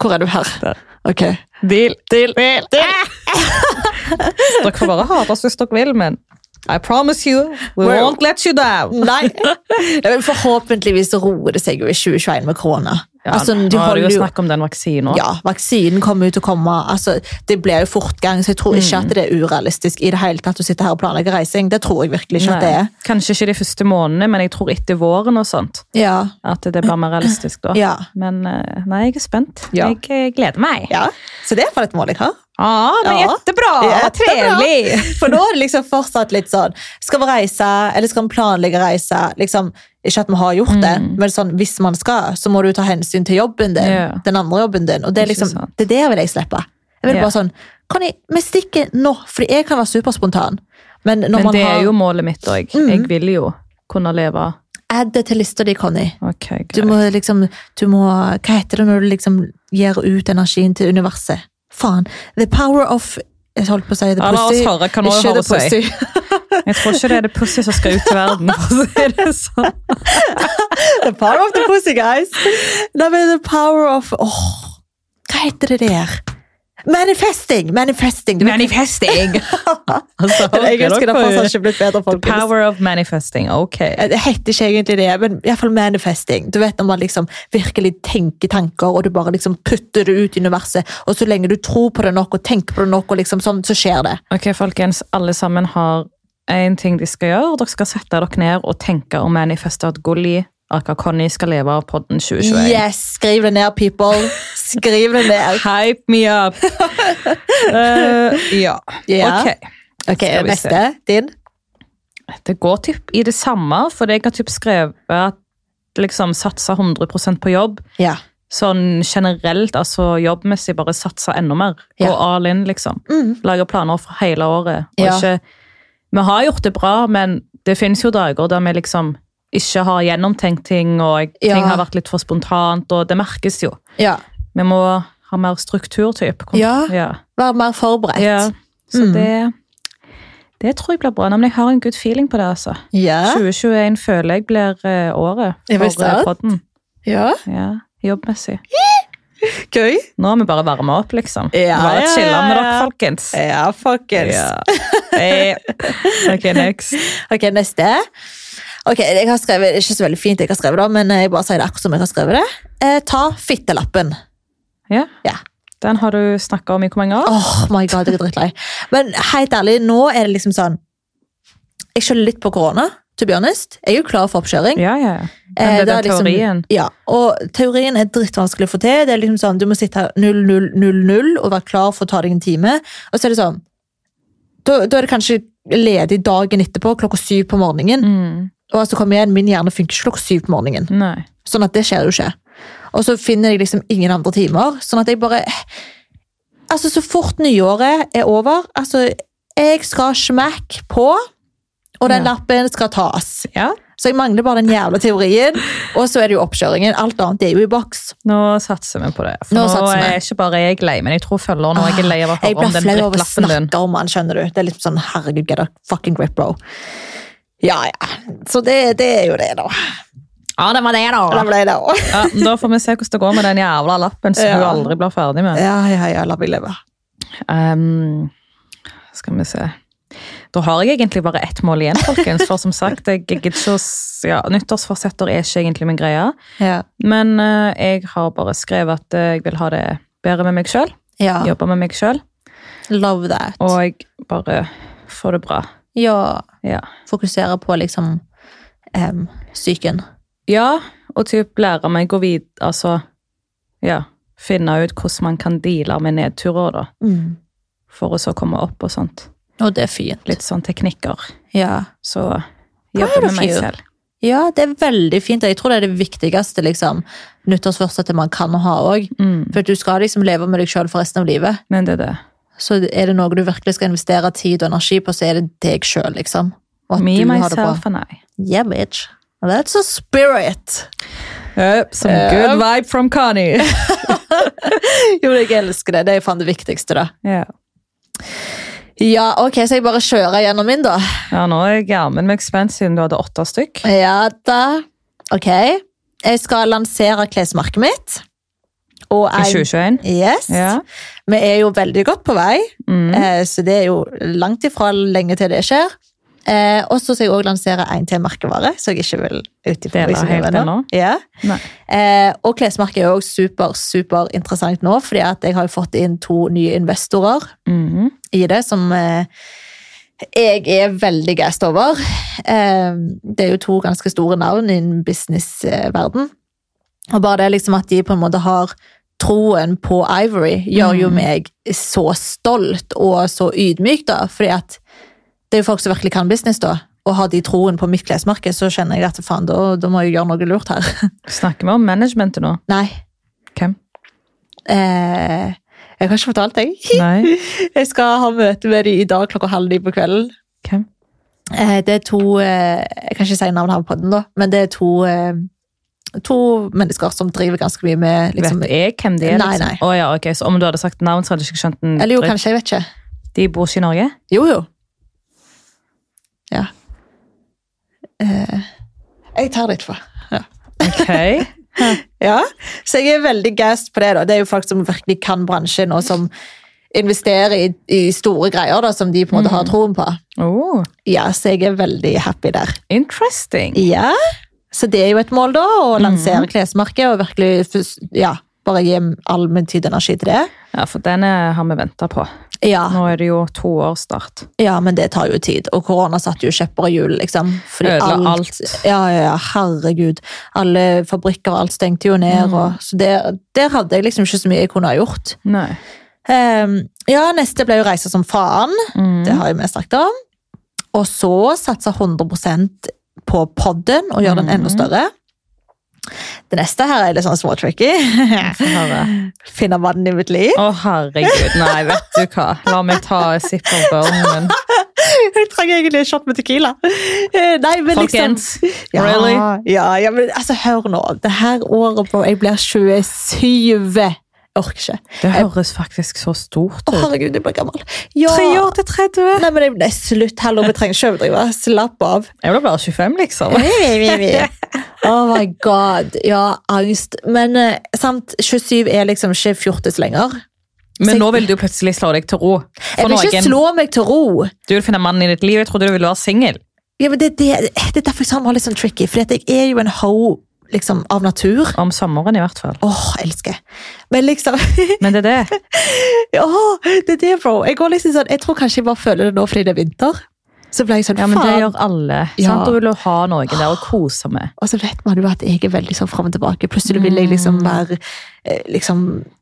A: Hvor er du her? Der. Ok.
B: Deal. Deal. [laughs] dere får bare hate oss hvis dere vil, men I promise you, we
A: We're...
B: won't let you down. [laughs]
A: Nei. Nei, Forhåpentligvis roer det seg jo i 2021 med korona.
B: Ja,
A: altså,
B: nå er det jo snakk om den vaksinen.
A: Ja, vaksinen kommer ut til å komme. Altså, det blir jo fortgang, så jeg tror ikke
B: Mm.
A: at det er urealistisk i det hele tatt å sitte her og planlegge reising. Det tror jeg virkelig ikke at det er.
B: Kanskje ikke de første månedene, men jeg tror etter våren og sånt.
A: Ja,
B: At det blir mer realistisk da.
A: ja,
B: Men eh, nei, jeg er spent.
A: Ja.
B: Jeg eh, gleder meg.
A: ja. Så det er iallfall et mål jeg har.
B: Ja, men
A: Ja.
B: Jättebra!
A: Jättebra.
B: Trevlig!
A: For nå er det liksom fortsatt litt sånn Skal vi reise, eller skal vi planlegge reise? Liksom, ikke at vi har gjort det,
B: Mm.
A: men sånn, hvis man skal, så må du ta hensyn til jobben din.
B: Ja.
A: Den andre jobben din. Og det er liksom, det er det vil jeg slippe. Jeg vil
B: Ja.
A: bare sånn Kan jeg, vi stikker nå, fordi jeg kan være superspontan. Men
B: Men
A: man
B: det
A: har
B: er jo målet mitt òg.
A: Mm.
B: Jeg vil jo kunne leve
A: Add det til lista di, Conny.
B: Ok,
A: Du må liksom du må, Hva heter det når du liksom gir ut energien til universet? Faen. The power of Jeg holdt på å si the
B: Ja,
A: pussy.
B: høre kan
A: Ikke the pussy. [laughs]
B: Jeg tror ikke det er det pussy som skal ut til verden. for å si det sånn. [laughs]
A: The power of the pussy, guys. Nei, men the power of Åh, Hva heter det der? Manifesting! Manifesting.
B: Manifesting! [laughs] altså,
A: Den engelsken har fortsatt ikke blitt bedre,
B: The power of manifesting. Ok.
A: Det heter ikke egentlig det, men i hvert fall manifesting. Du vet når man liksom virkelig tenker tanker, og du bare liksom putter det ut i universet, og så lenge du tror på det nok og tenker på det nok, og liksom sånn, så skjer det.
B: Ok, folkens. Alle sammen har én ting de skal gjøre. Dere skal sette dere ned og tenke og manifeste at Gulli, aka Conny, skal leve av podden 2021.
A: Yes! Skriv det ned, people. Skriv det ned. [laughs]
B: Hype me up! uh, [laughs] ja.
A: Yeah.
B: Ok.
A: Ok,
B: Skal vi
A: neste. Din.
B: Det går typ i det samme, for jeg har typ skrevet at liksom satse 100% på jobb.
A: Ja.
B: Sånn generelt, altså jobbmessig, bare satse enda mer.
A: Ja.
B: all in, liksom.
A: Mm.
B: Lage planer for hele året. Og
A: Ja.
B: ikke, vi har gjort det bra, men det finnes jo dager der vi liksom ikke har gjennomtenkt ting, og ting
A: Ja.
B: har vært litt for spontant, og det merkes jo.
A: ja.
B: Vi må ha mer struktur.
A: Ja.
B: ja.
A: Være mer forberedt.
B: Så
A: Mm.
B: det det tror jeg blir bra. Men jeg har en good feeling på det. altså.
A: Ja.
B: 2021 føler jeg blir eh, året for eh, podden.
A: ja.
B: Jobbmessig. [laughs]
A: Gøy.
B: Nå har vi bare varma opp, liksom.
A: Ja,
B: bare
A: ja, chilla
B: med dere, folkens.
A: Ja, folkens.
B: Ja. Hey. [laughs] Ok, next.
A: Ok, neste. Ok, jeg har skrevet, det ikke så veldig fint jeg har skrevet det, men jeg bare sier det akkurat som jeg har skrevet det. Eh, ta fittelappen.
B: Ja.
A: Ja.
B: Den har du snakka om i hvor mange år?
A: Oh my god, jeg er drittlei. Men helt ærlig, nå er det liksom sånn Jeg skjønner litt på korona, to be honest. Jeg er jo klar for oppkjøring.
B: Ja, ja.
A: Eh,
B: Men det,
A: det
B: er
A: er liksom-
B: teorien.
A: Ja, og teorien er drittvanskelig å få til. Det er liksom sånn, Du må sitte her 0000 og være klar for å ta deg en time. Og så er det sånn Da, da er det kanskje ledig dagen etterpå, klokka syv på morgenen.
B: Mm.
A: Og altså, jeg igjen, min hjerne funker ikke klokka syv på morgenen.
B: Nei.
A: Sånn at det skjer jo ikke. Og så finner jeg liksom ingen andre timer. Sånn at jeg bare Altså, så fort nyåret er over Altså, jeg skal smack på, og den
B: Ja.
A: lappen skal tas.
B: Ja,
A: Så jeg mangler bare den jævla teorien, og så er det jo oppkjøringen. Alt annet er jo i boks.
B: nå satser vi på det. For
A: Nå
B: nå, er ikke bare jeg lei, men jeg tror følgerne òg er lei av å høre om
A: blir
B: den
A: flau over å
B: din.
A: snakke om han, skjønner du. Det er litt sånn, herregud, get a fucking grip, bro. Ja, ja. Så det, det er jo det, da.
B: Ja, det var det,
A: Da
B: da.
A: ble det da.
B: Ja, da får vi se hvordan det går med den jævla lappen som
A: Ja.
B: du aldri blir ferdig med.
A: Ja, ja, ja, la meg leve.
B: Um, skal vi se. Da har jeg egentlig bare ett mål igjen, folkens. For som sagt, jeg ikke ja, Nyttårsforsetter er ikke egentlig min greie.
A: Ja.
B: Men uh, jeg har bare skrevet at eh, jeg vil ha det bedre med meg sjøl.
A: ja.
B: Jobbe med meg sjøl.
A: Love that.
B: Og jeg bare få det bra.
A: Ja.
B: Ja.
A: Fokusere på liksom em, psyken.
B: ja, og typ lære meg å vite Altså, ja. Finne ut hvordan man kan deale med nedturer, da.
A: Mm.
B: For å så komme opp og sånt.
A: Og det er fint.
B: Litt sånn teknikker.
A: Ja.
B: Så jobbe med meg selv.
A: ja, det er veldig fint. Jeg tror det er det viktigste liksom, nyttårsforsettet man kan ha òg.
B: Mm.
A: For du skal liksom leve med deg sjøl for resten av livet.
B: Men det er det.
A: Så er det noe du virkelig skal investere tid og energi på, så er det deg sjøl, liksom. Og at
B: Me,
A: du har det bra.
B: myself and I.
A: Yeah, bitch. That's a spirit.
B: Yep, some good vibe from Connie. [laughs]
A: Jo, jeg elsker det. Det er faen det viktigste, da.
B: ja.
A: Ja, ok, så jeg bare kjører gjennom min, da.
B: ja, nå er jeg jammen meg spent siden du hadde åtte stykk.
A: Ja da. Ok. Jeg skal lansere klesmerket mitt. Og
B: I 2021.
A: yes.
B: Ja.
A: Vi er jo veldig godt på vei,
B: Mm.
A: eh, så det er jo langt ifra lenge til det skjer. Eh, og så skal jeg også lansere en til merkevare, så jeg ikke vil utifra,
B: Det
A: liksom? Ja. Eh, og klesmerket er også super, super interessant nå, fordi at jeg har fått inn to nye investorer
B: mm.
A: i det, som eh, jeg er veldig gassed over. Eh, det er jo to ganske store navn innen businessverden. Og bare det liksom at de på en måte har troen på Ivory, gjør jo
B: Mm.
A: meg så stolt og så ydmyk, da. Fordi at det er jo folk som virkelig kan business, da. Og har de troen på mitt klesmerke, så kjenner jeg at faen, da, da må jeg gjøre noe lurt her. [laughs]
B: Snakker vi om managementet nå?
A: Nei.
B: Hvem?
A: Eh, jeg har ikke fortalt deg. [laughs]
B: Nei.
A: Jeg skal ha møte med dem i dag klokka halv ni på kvelden.
B: Hvem?
A: Eh, Det er to eh, Jeg kan ikke si navnet på den, da, men det er to eh, To mennesker som driver ganske mye med liksom,
B: Vet jeg hvem de er?
A: Nei,
B: liksom?
A: nei.
B: Å ja, ok, Så om du hadde sagt navn, så hadde jeg ikke skjønt den
A: Eller jo,
B: dritt.
A: kanskje, jeg vet ikke.
B: De bor ikke i Norge?
A: Jo, jo. Ja. Eh, jeg tar det etterpå. Ja.
B: Ok. [laughs]
A: ja. Så jeg er veldig gassed på det. da. Det er jo folk som virkelig kan bransjen, og som investerer i, i store greier da, som de på en måte har troen på.
B: Oh,
A: Ja, Så jeg er veldig happy der.
B: interesting.
A: Ja, så det er jo et mål da, å lansere klesmerket og virkelig ja, bare gi all min tid og energi til det.
B: Ja, for den har vi venta på.
A: Ja,
B: Nå er det jo to år start.
A: ja, men det tar jo tid, og korona satte jo kjepper i hjulet, liksom. Fordi
B: Ødela alt.
A: Ja, ja, ja, herregud. Alle fabrikker og alt stengte jo ned, og, så der, der hadde jeg liksom ikke så mye jeg kunne ha gjort.
B: Nei.
A: Um, ja, neste ble jo reise som faen.
B: Mm.
A: Det har jeg vi snakket om. Og så satsa 100 på podden og gjøre den enda
B: Mhm.
A: større. Det neste her er litt sånn småtricky. [laughs] Finne mannen i mitt liv.
B: Å, herregud. Nei, vet du hva. La meg ta en sipp av burnen min. [laughs]
A: Jeg trenger egentlig en shot med tequila. Eh, Nei, men
B: Folkens,
A: liksom ja,
B: really?
A: Ja, ja, men altså, hør nå. Det her året, bro, jeg blir 27. Jeg orker ikke.
B: Det høres faktisk så stort
A: Å, herregud, jeg blir gammel. Ja.
B: Tre år til 30.
A: Nei, men det er slutt. Hallo, vi trenger ikke overdrive. Slapp av.
B: Jeg ble bare 25, liksom. [laughs]
A: Oh my god. Ja, angst. Men eh, sant, 27 er liksom ikke fjortis lenger.
B: Men nå vil du plutselig slå deg til ro.
A: Jeg vil ikke slå meg til ro.
B: Du vil finne mannen i ditt liv. Jeg trodde du ville være singel.
A: Ja, men det, det, det er derfor jeg sa han var litt sånn tricky, for jeg er jo en ho liksom, av natur.
B: Om sommeren, i hvert fall.
A: Åh, oh, elsker. Men liksom [laughs]
B: Men det er det. [laughs]
A: Ja, det er det, bro. Jeg, går liksom sånn, jeg tror kanskje jeg bare føler det nå fordi det er vinter. Så ble jeg sånn,
B: Ja, men det gjør alle.
A: Ja.
B: Sant? Du vil ha noen der å kose med.
A: Og så vet man jo at jeg er veldig sånn frem og tilbake. Plutselig vil jeg
B: Mm.
A: liksom være eh, liksom,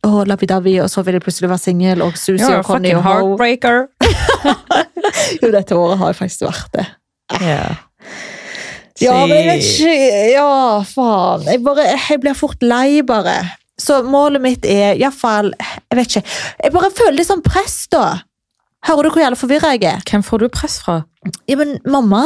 A: åh, labi-dabi, og så vil jeg plutselig være singel, og
B: a
A: og Conny og Ho.
B: heartbreaker. [laughs]
A: Jo, dette året har jeg faktisk vært det.
B: Ja.
A: Ja, men jeg vet ikke Ja, faen. Jeg, bare, jeg blir fort lei, bare. Så målet mitt er iallfall Jeg vet ikke. Jeg bare føler litt sånn press, da. Hører du hvor jævlig forvirra jeg er?
B: Hvem får du press fra?
A: Ja, men mamma?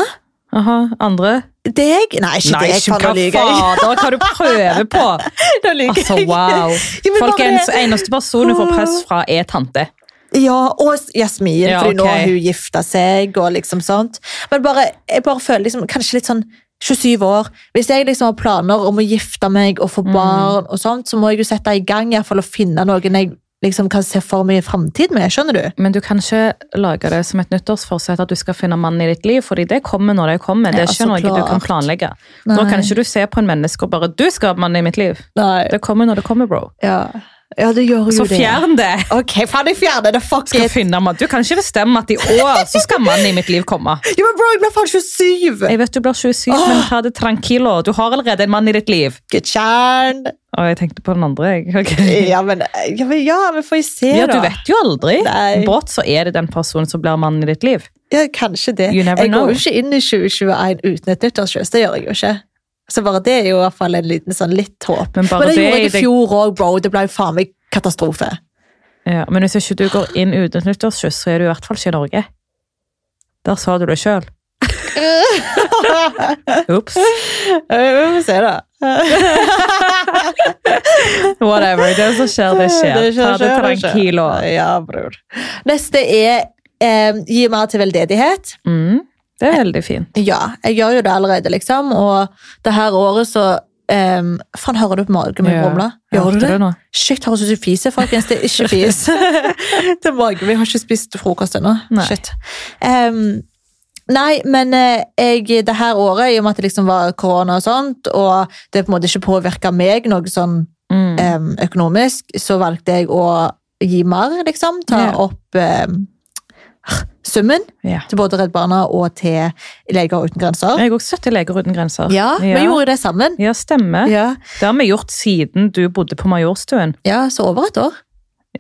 B: Aha, andre?
A: Deg? Nei, ikke
B: Nei,
A: deg.
B: ikke hva
A: lyver jeg.
B: fader, hva du prøver på? [laughs]
A: Nå lyver
B: Altså, wow.
A: Ja, men bare
B: Folkens, eneste person du får press fra, er tante.
A: Ja, og Jasmin,
B: Ja,
A: fordi nå har hun gifta seg og liksom sånt. Men bare, jeg bare føler liksom, kanskje litt sånn 27 år. Hvis jeg liksom har planer om å gifte meg og få
B: Mm.
A: barn, og sånt, så må jeg jo sette i gang i hvert fall å finne noen jeg liksom kan se for meg i framtiden med. Skjønner du?
B: Men du kan ikke lage det som et nyttårsforsett at du skal finne mannen i ditt liv, fordi det kommer når det kommer. Det er ikke
A: så
B: noe du kan planlegge.
A: Nei.
B: Nå kan ikke du se på en menneske og bare 'du skal ha mannen i mitt liv'.
A: Nei.
B: Det kommer når det kommer, bro.
A: Ja. Ja, det gjør jo
B: Så
A: det.
B: fjern det!
A: Ok, faen, jeg fjerner det. Fuck
B: Skal
A: it.
B: finne mann. Du kan ikke bestemme at i år så skal mannen i mitt liv komme. [laughs]
A: Jo, men bro, jeg blir faen 27!
B: Jeg vet du blir 27, men ta det tranquilo. Du har allerede en mann i ditt liv.
A: Gutjer'n.
B: Og jeg tenkte på den andre. jeg. [laughs] Ok.
A: Ja, men ja, men ja, men får jeg se,
B: Ja,
A: da.
B: Du vet jo aldri.
A: Nei.
B: Brått så er det den personen som blir mannen i ditt liv.
A: Ja, kanskje det. Jeg
B: know.
A: går jo ikke inn i 2021 uten et nyttårskyss. Det gjør jeg jo ikke. Så bare det er jo i hvert fall en liten sånn litt håp.
B: Men bare
A: Men det,
B: det
A: gjorde jeg i
B: det-
A: fjor òg, bro. Det ble jo faen meg katastrofe.
B: Ja, men hvis ikke du går inn uten nyttårskyss, så er du i hvert fall ikke i Norge. Der sa du det sjøl. Ops. [laughs]
A: Vi får se, da. [laughs]
B: Whatever. Det som skjer, det skjer.
A: Det skjer,
B: Ta det tranquilo.
A: Ja, bror. Neste er eh, gi mer til veldedighet.
B: Mm, det er veldig fint.
A: Ja, jeg gjør jo det allerede, liksom. Og det her året så um, Faen, hører du på magen min
B: Ja.
A: rumle? Gjør du det?
B: nå?
A: Shit, høres ut som fise, folkens. Det er ikke fis. [laughs] det er magen min. Har ikke spist frokost ennå. Shit. Um, nei, men eh, jeg, det her året, i og med at det liksom var korona og sånt, og det på en måte ikke påvirka meg noe sånn
B: Mm.
A: um, økonomisk, så valgte jeg å gi mer, liksom. Ta
B: Ja.
A: opp em, summen
B: Ja.
A: til både Redd Barna og til Leger uten grenser.
B: Jeg har også støtter Leger uten grenser.
A: Ja, vi gjorde det sammen.
B: Ja, stemmer.
A: Ja,
B: Det har vi gjort siden du bodde på Majorstuen.
A: ja så over et år.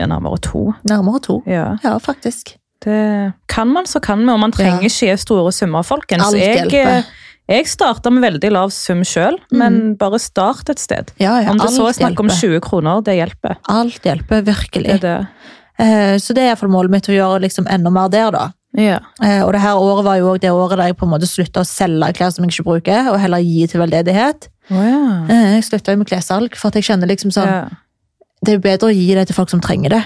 B: Ja, nærmere to.
A: Nærmere to.
B: Ja.
A: Ja, faktisk.
B: Det kan man, så kan man. Og man trenger
A: Ja.
B: ikke store summer, folkens.
A: Alt
B: jeg,
A: hjelper.
B: eh, jeg starta med veldig lav sum sjøl, men bare start et sted.
A: Ja, ja,
B: Om det så er snakk om 20 kroner, det hjelper.
A: Alt hjelper, virkelig.
B: Det er det.
A: Eh, Så det er iallfall målet mitt, å gjøre liksom enda mer der, da.
B: Ja.
A: Eh, Og det her året var jo også det året der jeg på en måte slutta å selge klær som jeg ikke bruker, og heller gi til veldedighet.
B: Oh, ja.
A: Eh, Jeg slutta jo med klessalg, for at jeg kjenner liksom sånn
B: ja.
A: Det er jo bedre å gi det til folk som trenger det,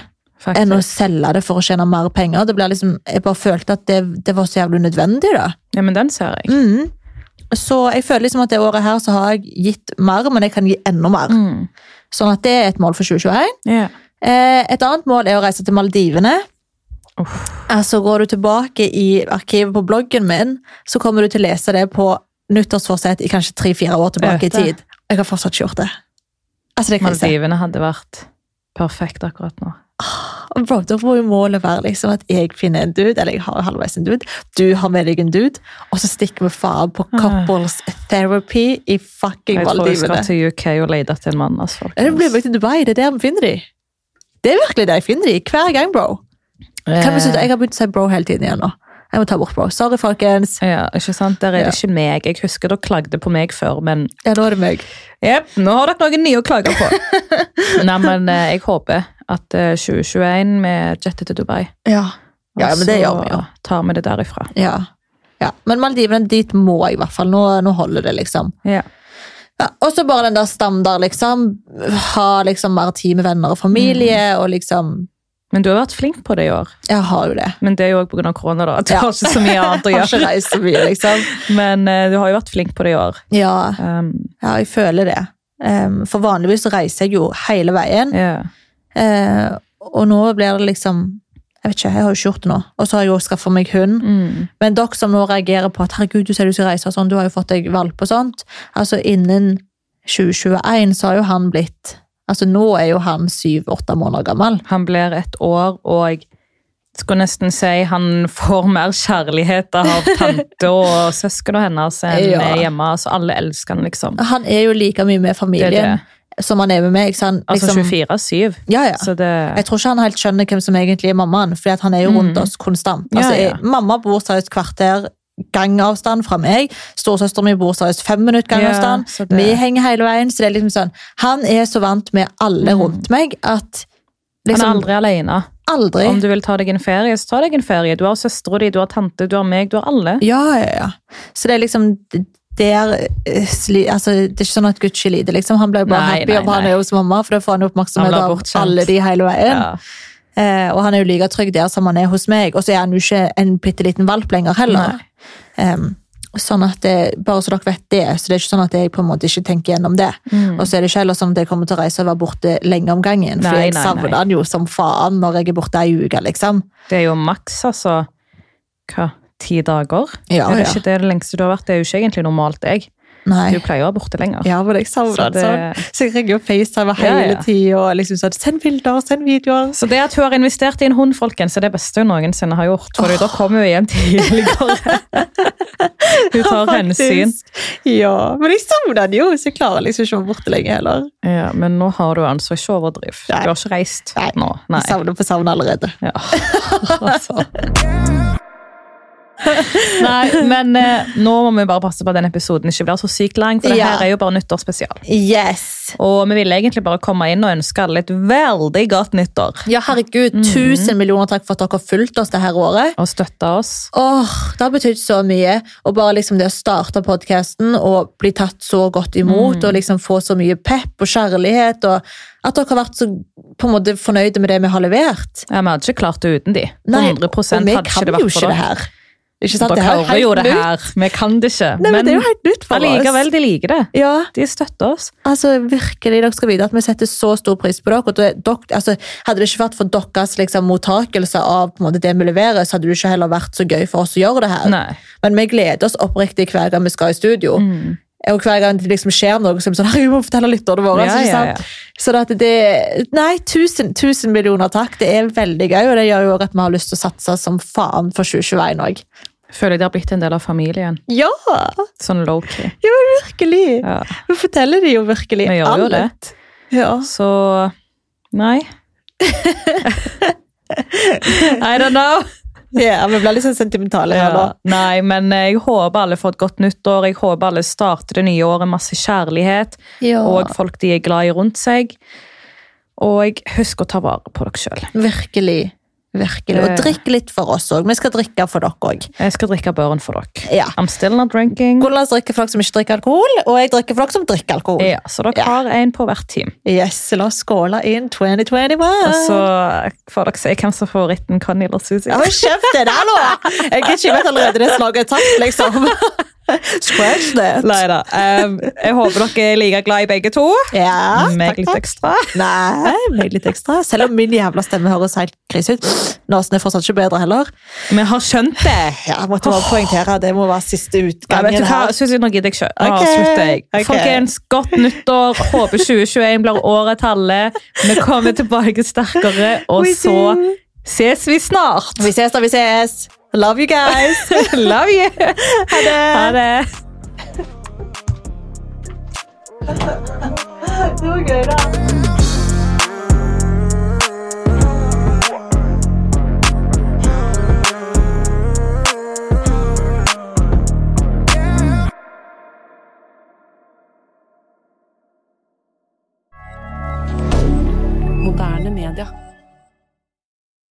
A: enn å selge det for å tjene mer penger. Det liksom, Jeg bare følte at det, det var så jævlig unødvendig, da.
B: Ja, men den ser jeg.
A: Mm. Så jeg føler liksom at det året her så har jeg gitt mer, men jeg kan gi enda mer.
B: Mm.
A: Sånn at det er et mål for 2021.
B: Ja.
A: Eh, Et annet mål er å reise til Maldivene.
B: Uff.
A: Altså Går du tilbake i arkivet på bloggen min, så kommer du til å lese det på nyttårsforsett i kanskje tre-fire år tilbake i tid. Jeg har fortsatt ikke gjort det. Altså, det.
B: Maldivene hadde vært perfekt akkurat nå.
A: Bro, da må jo målet være liksom at jeg finner en dude, eller jeg har halvveis en dude, du har med deg en dude, og så stikker vi faen på couples therapy i fucking Maldivene.
B: Jeg tror jeg skal til UK og lete etter en mann. Altså,
A: Det blir bare til Dubai, det er der vi finner de. Det er virkelig det jeg finner i hver gang, bro. Kan vi slutte? Jeg har begynt å si bro hele tiden igjen nå. Jeg må ta bort bro. Sorry, folkens.
B: Ja, ikke sant? Der er det
A: Ja.
B: ikke meg. Jeg husker dere klagde på meg før, men
A: Ja, nå er det meg.
B: Yep, nå har dere noen nye å klage på. [laughs] Nei, men eh, jeg håper at eh, 2021 vi jetter til Dubai.
A: Ja. Ja, men det gjør vi jo.
B: tar vi det derifra.
A: Ja. ja. Men Maldivene, dit må jeg i hvert fall. Nå, nå holder det, liksom.
B: Ja.
A: Ja, og så bare den der standard, liksom. Ha liksom mer tid med venner og familie,
B: Mm.
A: og liksom
B: Men du har vært flink på det i år.
A: Jeg har jo det.
B: Men det er jo også pga. korona. da. Du
A: Ja.
B: har ikke så mye annet å
A: Jeg [laughs] har ikke reist så mye, liksom.
B: Men uh, du har jo vært flink på det i år.
A: Ja,
B: Um,
A: ja jeg føler det. Um, for vanligvis så reiser jeg jo hele veien.
B: Yeah.
A: Uh, og nå blir det liksom Jeg vet ikke, jeg har jo ikke gjort det nå. Og så har jeg jo skaffa meg hund.
B: Mm.
A: Men dere som nå reagerer på at herregud, du sier du skal reise og sånn, du har jo fått deg valp og sånt. Altså innen 2021 så har jo han blitt Altså nå er jo han syv-åtte måneder gammel.
B: Han blir et år, og jeg skulle nesten si han får mer kjærlighet av tante og søskene hennes enn [laughs]
A: Ja.
B: hjemme. Altså, alle elsker han, liksom.
A: Han er jo like mye med
B: Det
A: familien
B: det.
A: Som han er med meg. Så han,
B: Altså
A: liksom,
B: 24-7.
A: ja, ja.
B: Det
A: Jeg tror ikke han helt skjønner hvem som egentlig er mammaen, fordi han er jo rundt
B: Mm.
A: oss konstant. Altså,
B: ja.
A: jeg, mamma bor seriøst kvarter gangavstand fra meg. Storesøsteren min bor seriøst fem minutter gangavstand.
B: Det-
A: Vi henger hele veien, så det er liksom sånn Han er så vant med alle
B: Mm.
A: rundt meg at
B: Han
A: liksom
B: er aldri alene.
A: aldri
B: Om du vil ta deg en ferie, så ta deg en ferie. Du har søstera di, du har tante, du har meg, du har alle.
A: Ja, ja, ja. Så det er liksom det er, eh, altså, det er ikke sånn at Gucci lider, liksom. Han ble jo bare
B: Nei,
A: happy
B: nei,
A: om han er hos mamma, for da får han oppmerksomhet av alle de hele veien.
B: Ja.
A: Eh, og han er jo like trygg der som han er hos meg, og så er han jo ikke en bitte liten valp lenger heller. Sånn at det, Bare så dere vet det, så det er ikke sånn at jeg på en måte ikke tenker gjennom det.
B: Mm.
A: Og så er det ikke heller sånn at jeg kommer til å reise og være borte lenge om gangen, for
B: Nei,
A: jeg savner han jo som faen når jeg er borte ei uke, liksom.
B: Det er jo maks, altså Hva? Ti dager?
A: Ja,
B: er det
A: ja.
B: ikke det det lengste du har vært? Det er jo ikke egentlig normalt, jeg.
A: Nei.
B: Du pleier å være borte lenger.
A: Ja, men jeg savner
B: det-
A: sånn. Så jeg ringer og FaceTime
B: Ja,
A: hele
B: ja.
A: tida og liksom sånn Send bilder, send videoer.
B: Så det at hun har investert i en hund, folkens, er det beste hun noensinne har gjort. For da kommer hun hjem tidligere. [laughs] hun tar hensyn.
A: Ja, men jeg savner den jo, så jeg klarer liksom ikke å være borte lenge heller.
B: Ja, men nå har du altså ikke overdriv. Du har ikke reist
A: Nei.
B: nå. Nei.
A: Jeg savner på savnet allerede.
B: Ja. [laughs] altså. [laughs] Nei, men eh, nå må vi bare passe på at den episoden ikke blir så sykt lang, for det
A: Ja.
B: her er jo bare nyttårsspesial.
A: Yes!
B: Og vi ville egentlig bare komme inn og ønske alle et veldig godt nyttår.
A: Ja, herregud, tusen millioner takk for at dere har fulgt oss det her året.
B: Og støtte oss.
A: Åh, Det har betydd så mye. Og bare liksom det å starte podkasten og bli tatt så godt imot, og liksom få så mye pep og kjærlighet, og at dere har vært så på en måte fornøyde med det vi har levert.
B: Ja, Vi hadde ikke klart det uten de. 100
A: Nei,
B: hadde
A: og vi
B: ikke
A: kan
B: det
A: jo
B: vært for
A: ikke det
B: dere.
A: her. Ikke sant?
B: Dere
A: Det er
B: hører jo det her. Vi kan det ikke.
A: Nei, men det er jo helt nytt for oss.
B: allikevel, de liker det.
A: Ja,
B: De støtter oss.
A: altså virkelig, dere skal vite at vi setter så stor pris på dere. og det- altså, hadde det ikke vært for deres liksom, mottakelse av måte, det vi leverer, så hadde det ikke heller vært så gøy for oss å gjøre det her.
B: Nei.
A: Men vi gleder oss oppriktig hver gang vi skal i studio.
B: Mm.
A: Og hver gang det liksom skjer noe, så er vi sånn, [laughs] vi må fortelle lytterne våre.
B: Ja, ja, ja.
A: Så det, det, nei, tusen, tusen millioner takk. Det er veldig gøy, og det gjør jo at vi har lyst til å satse som faen for 2021 òg.
B: Føler de har blitt en del av familien.
A: Ja,
B: Sånn low-key.
A: ja, virkelig.
B: Ja.
A: Vi forteller det jo virkelig
B: Vi gjør jo det.
A: Ja.
B: Så Nei. [laughs] I don't know. [laughs]
A: ja, vi blir litt sånn sentimentale her nå.
B: Ja. Nei, men jeg håper alle får et godt nyttår. Jeg håper alle starter det nye året masse kjærlighet
A: Ja.
B: og folk de er glad i rundt seg. Og husk å ta vare på dere sjøl.
A: Virkelig. Virkelig. Og drikk litt for oss òg. Vi skal drikke for dere òg.
B: Jeg skal drikke børen for dere.
A: Ja.
B: I'm still not drinking.
A: Golas drikker for dere som ikke drikker alkohol, og jeg drikker for dere som drikker alkohol.
B: Ja, så dere
A: Ja.
B: har en på hvert team.
A: Yes, La oss skåle inn 2021.
B: Og så får dere se hvem som får ritten Conny eller Susie.
A: Ja, men Kjeft det der, nå! Jeg er ikke vet allerede det slaget er liksom. [laughs] Scratch that.
B: Nei da. Um, jeg håper dere er like glad i begge to.
A: Ja,
B: Meg litt ekstra.
A: Nei, meg litt ekstra. Selv om min jævla stemme høres helt krise ut. Nåsen er fortsatt ikke bedre heller.
B: Vi har skjønt det.
A: Ja, jeg måtte bare poengtere. Det må være siste
B: Ja,
A: utgangen
B: vet du hva?
A: her.
B: Susie, nå gidder jeg ikke. Okay.
A: Ok,
B: avslutter jeg.
A: ok.
B: Folkens, godt nyttår. Håper 2021 blir året til alle. Vi kommer tilbake sterkere, og så ses vi snart.
A: Vi ses da vi ses. Love you guys. [laughs]
B: Love you.
A: Ha det.
B: Ha det.
A: det var gøy, da. moderne media.